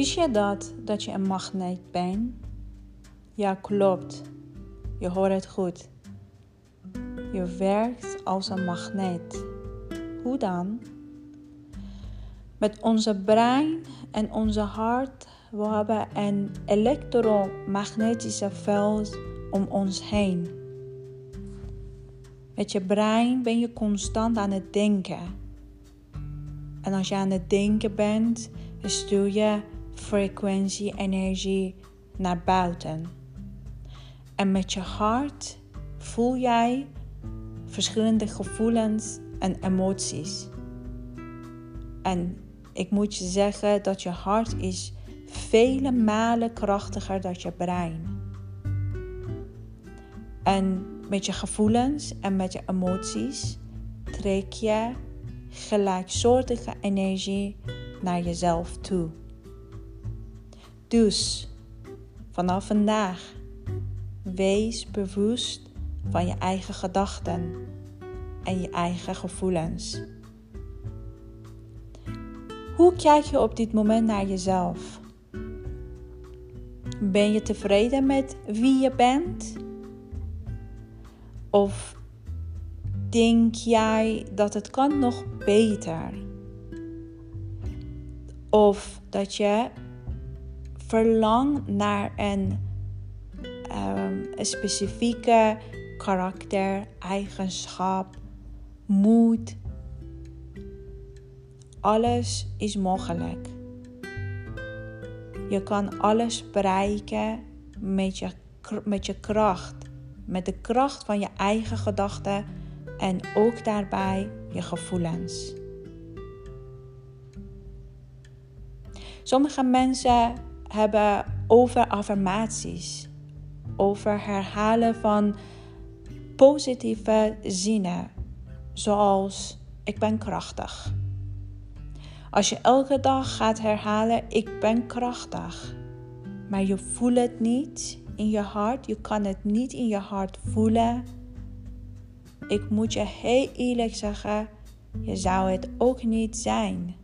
Wist je dat, dat je een magneet bent? Ja, klopt. Je hoort het goed. Je werkt als een magneet. Hoe dan? Met onze brein en onze hart we hebben een elektromagnetische veld om ons heen. Met je brein ben je constant aan het denken. En als je aan het denken bent, stuur je frequentie, energie naar buiten. En met je hart voel jij verschillende gevoelens en emoties. En ik moet je zeggen dat je hart is vele malen krachtiger dan je brein. En met je gevoelens en met je emoties trek je gelijksoortige energie naar jezelf toe. Dus vanaf vandaag wees bewust van je eigen gedachten en je eigen gevoelens. Hoe kijk je op dit moment naar jezelf? Ben je tevreden met wie je bent? Of denk jij dat het kan nog beter? Of dat je verlangt naar een, um, een specifieke karakter, eigenschap, moed. Alles is mogelijk. Je kan alles bereiken met je, met je kracht. Met de kracht van je eigen gedachten en ook daarbij je gevoelens. Sommige mensen hebben over affirmaties, over herhalen van positieve zinnen, zoals ik ben krachtig. Als je elke dag gaat herhalen: Ik ben krachtig, maar je voelt het niet in je hart, je kan het niet in je hart voelen. Ik moet je heel eerlijk zeggen: je zou het ook niet zijn.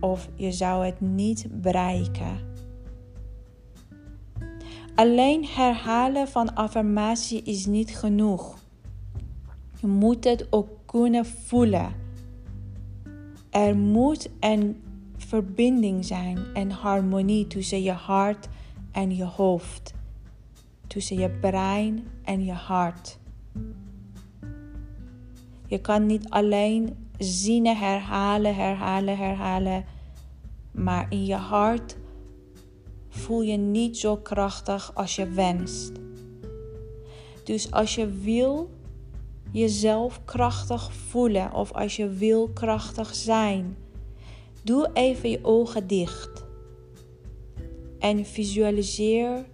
Of je zou het niet bereiken. Alleen herhalen van affirmatie is niet genoeg. Je moet het ook kunnen voelen. Er moet een verbinding zijn en harmonie tussen je hart en je hoofd. Tussen je brein en je hart. Je kan niet alleen zinnen herhalen, herhalen, herhalen. Maar in je hart voel je niet zo krachtig als je wenst. Dus als je wil jezelf krachtig voelen of als je wil krachtig zijn, doe even je ogen dicht en visualiseer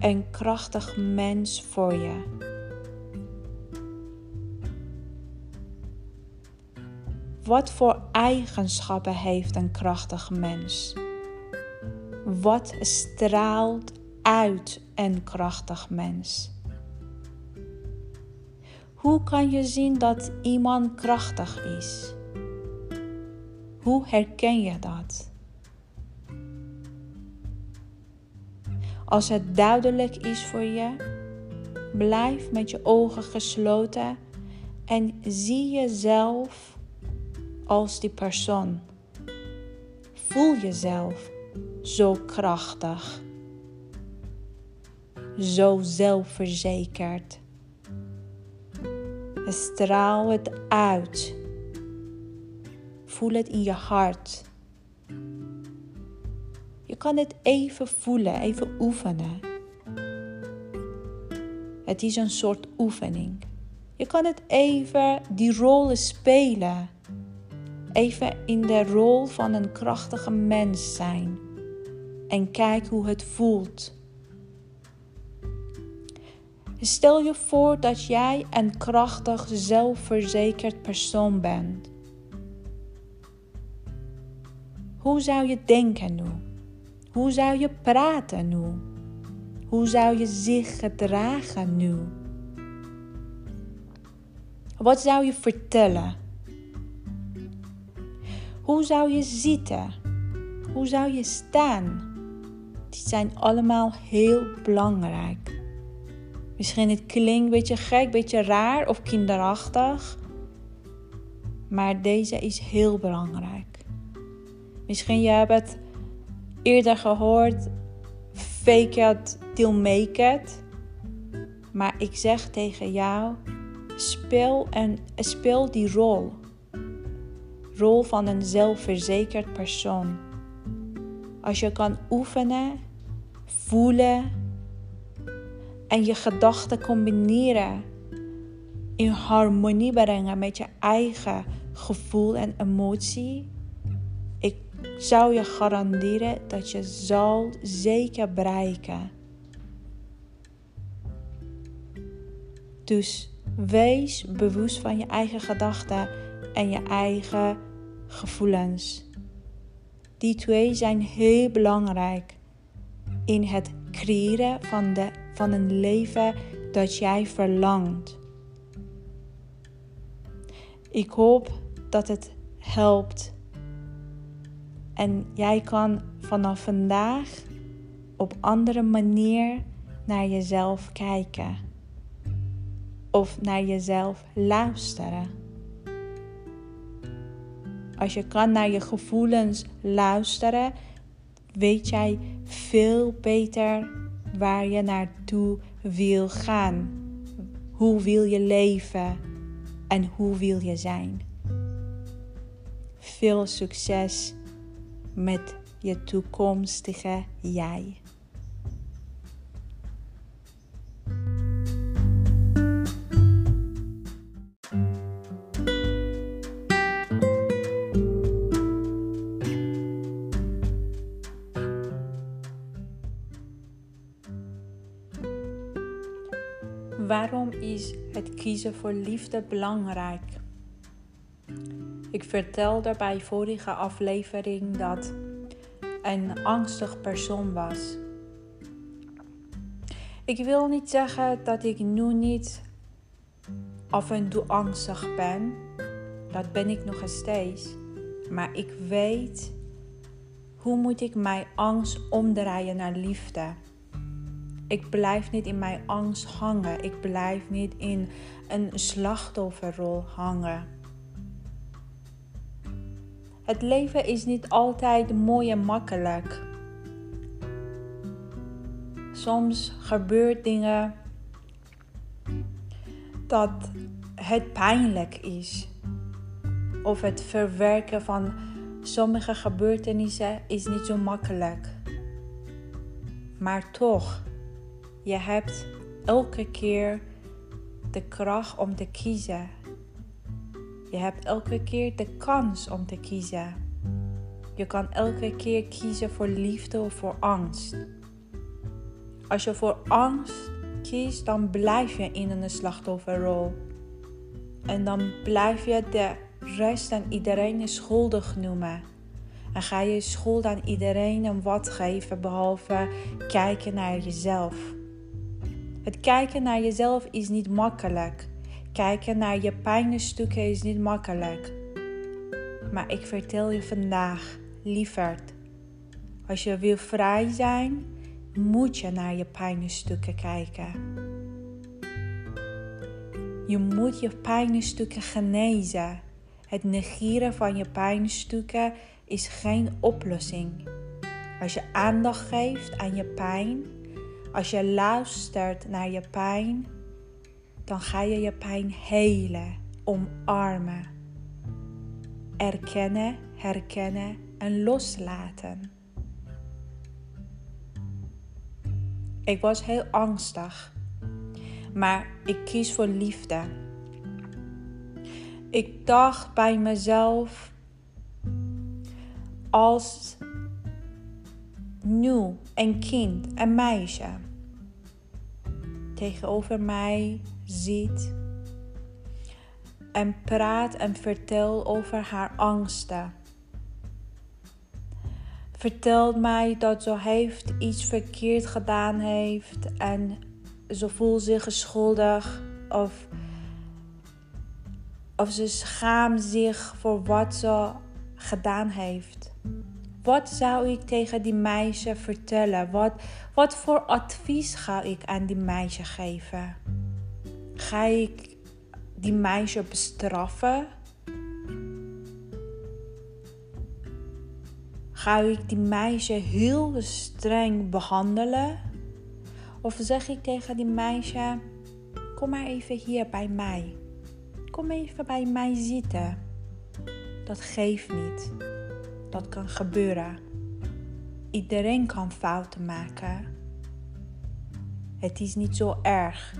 een krachtig mens voor je. Wat voor eigenschappen heeft een krachtig mens? Wat straalt uit een krachtig mens? Hoe kan je zien dat iemand krachtig is? Hoe herken je dat? Als het duidelijk is voor je, blijf met je ogen gesloten en zie jezelf als die persoon. Voel jezelf zo krachtig, zo zelfverzekerd. Straal het uit. Voel het in je hart. Je kan het even voelen, even oefenen. Het is een soort oefening. Je kan het even die rollen spelen. Even in de rol van een krachtige mens zijn. En kijk hoe het voelt. Stel je voor dat jij een krachtig, zelfverzekerd persoon bent. Hoe zou je denken nu? Hoe zou je praten nu? Hoe zou je zich gedragen nu? Wat zou je vertellen? Hoe zou je zitten? Hoe zou je staan? Die zijn allemaal heel belangrijk. Misschien het klinkt een beetje gek, een beetje raar of kinderachtig. Maar deze is heel belangrijk. Misschien je hebt het eerder gehoord. Fake it till make it. Maar ik zeg tegen jou, speel, en, speel die rol. Rol van een zelfverzekerd persoon. Als je kan oefenen, voelen en je gedachten combineren, in harmonie brengen met je eigen gevoel en emotie, ik zou je garanderen dat je zal zeker bereiken. Dus wees bewust van je eigen gedachten en je eigen gevoelens. Die twee zijn heel belangrijk in het creëren van, de, van een leven dat jij verlangt. Ik hoop dat het helpt. En jij kan vanaf vandaag op andere manier naar jezelf kijken. Of naar jezelf luisteren. Als je kan naar je gevoelens luisteren, weet jij veel beter waar je naartoe wil gaan. Hoe wil je leven en hoe wil je zijn? Veel succes met je toekomstige jij. Waarom is het kiezen voor liefde belangrijk? Ik vertelde bij vorige aflevering dat een angstig persoon was. Ik wil niet zeggen dat ik nu niet af en toe angstig ben. Dat ben ik nog steeds. Maar ik weet hoe moet ik mijn angst omdraaien naar liefde. Ik blijf niet in mijn angst hangen. Ik blijf niet in een slachtofferrol hangen. Het leven is niet altijd mooi en makkelijk. Soms gebeurt dingen dat het pijnlijk is. Of het verwerken van sommige gebeurtenissen is niet zo makkelijk. Maar toch, je hebt elke keer de kracht om te kiezen. Je hebt elke keer de kans om te kiezen. Je kan elke keer kiezen voor liefde of voor angst. Als je voor angst kiest, dan blijf je in een slachtofferrol. En dan blijf je de rest aan iedereen schuldig noemen. En ga je schuld aan iedereen een wat geven, behalve kijken naar jezelf. Het kijken naar jezelf is niet makkelijk. Kijken naar je pijnstukken is niet makkelijk. Maar ik vertel je vandaag, lieverd, als je wil vrij zijn, moet je naar je pijnstukken kijken. Je moet je pijnstukken genezen. Het negeren van je pijnstukken is geen oplossing. Als je aandacht geeft aan je pijn, als je luistert naar je pijn, dan ga je je pijn helen, omarmen, erkennen, herkennen en loslaten. Ik was heel angstig, maar ik kies voor liefde. Ik dacht bij mezelf, als nu een kind, een meisje, tegenover mij ziet en praat en vertelt over haar angsten. Vertelt mij dat ze heeft iets verkeerd gedaan heeft en ze voelt zich schuldig of, of ze schaamt zich voor wat ze gedaan heeft. Wat zou ik tegen die meisje vertellen? Wat, wat voor advies ga ik aan die meisje geven? Ga ik die meisje bestraffen? Ga ik die meisje heel streng behandelen? Of zeg ik tegen die meisje: Kom maar even hier bij mij. Kom even bij mij zitten. Dat geeft niet. Dat kan gebeuren. Iedereen kan fouten maken. Het is niet zo erg.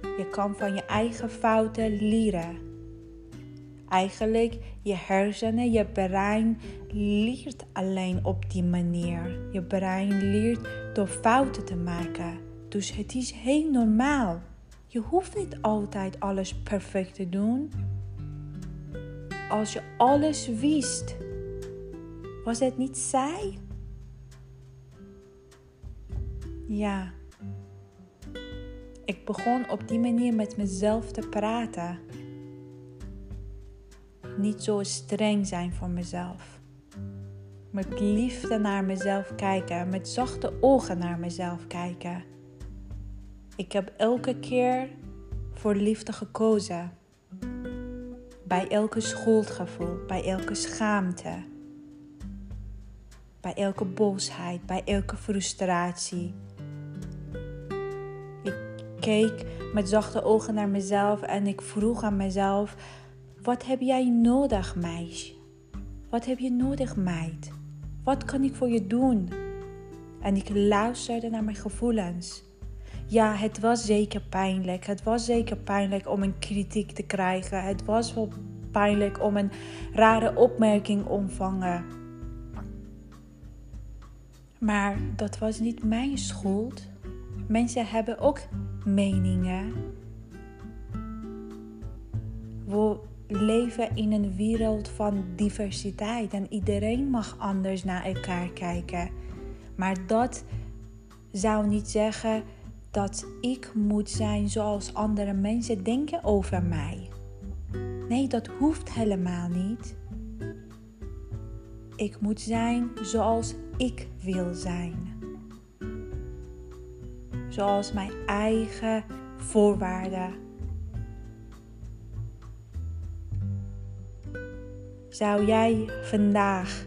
Je kan van je eigen fouten leren. Eigenlijk, je hersenen, je brein leert alleen op die manier. Je brein leert door fouten te maken. Dus het is heel normaal. Je hoeft niet altijd alles perfect te doen. Als je alles wist, was het niet zij? Ja. Ik begon op die manier met mezelf te praten. Niet zo streng zijn voor mezelf. Met liefde naar mezelf kijken, met zachte ogen naar mezelf kijken. Ik heb elke keer voor liefde gekozen. Bij elke schuldgevoel, bij elke schaamte, bij elke boosheid, bij elke frustratie. Ik keek met zachte ogen naar mezelf en ik vroeg aan mezelf: Wat heb jij nodig, meisje? Wat heb je nodig, meid? Wat kan ik voor je doen? En ik luisterde naar mijn gevoelens. Ja, het was zeker pijnlijk. Het was zeker pijnlijk om een kritiek te krijgen. Het was wel pijnlijk om een rare opmerking ontvangen. Maar dat was niet mijn schuld. Mensen hebben ook meningen. We leven in een wereld van diversiteit en iedereen mag anders naar elkaar kijken. Maar dat zou niet zeggen dat ik moet zijn zoals andere mensen denken over mij. Nee, dat hoeft helemaal niet. Ik moet zijn zoals ik wil zijn. Zoals mijn eigen voorwaarden. Zou jij vandaag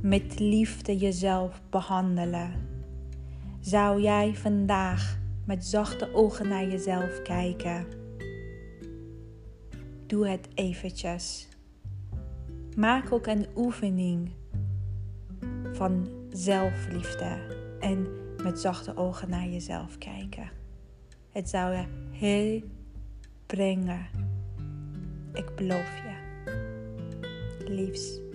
met liefde jezelf behandelen? Zou jij vandaag met zachte ogen naar jezelf kijken? Doe het eventjes. Maak ook een oefening van zelfliefde en met zachte ogen naar jezelf kijken. Het zou je heel brengen. Ik beloof je. Liefs.